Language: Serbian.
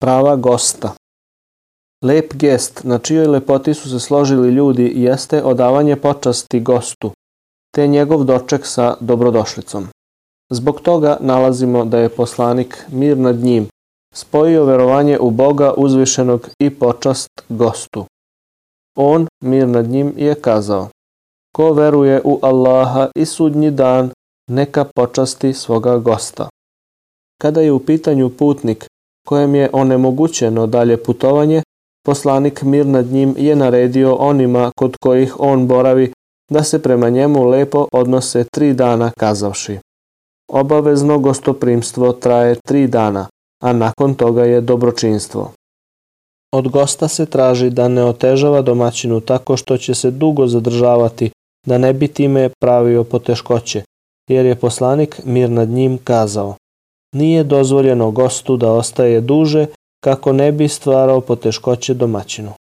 Prava gosta Lep gest na čijoj lepoti su se složili ljudi jeste odavanje počasti gostu, te njegov doček sa dobrodošlicom. Zbog toga nalazimo da je poslanik mir nad njim spojio verovanje u Boga uzvišenog i počast gostu. On, mir nad njim, je kazao Ko veruje u Allaha i sudnji dan, neka počasti svoga gosta. Kada je u pitanju putnik, kojem je onemogućeno dalje putovanje, poslanik mir nad njim je naredio onima kod kojih on boravi da se prema njemu lepo odnose tri dana kazavši. Obavezno gostoprimstvo traje tri dana, a nakon toga je dobročinstvo. Od gosta se traži da ne otežava domaćinu tako što će se dugo zadržavati, da ne bi time pravio poteškoće, jer je poslanik mir nad njim kazao nije dozvoljeno gostu da ostaje duže kako ne bi stvarao poteškoće domaćinu.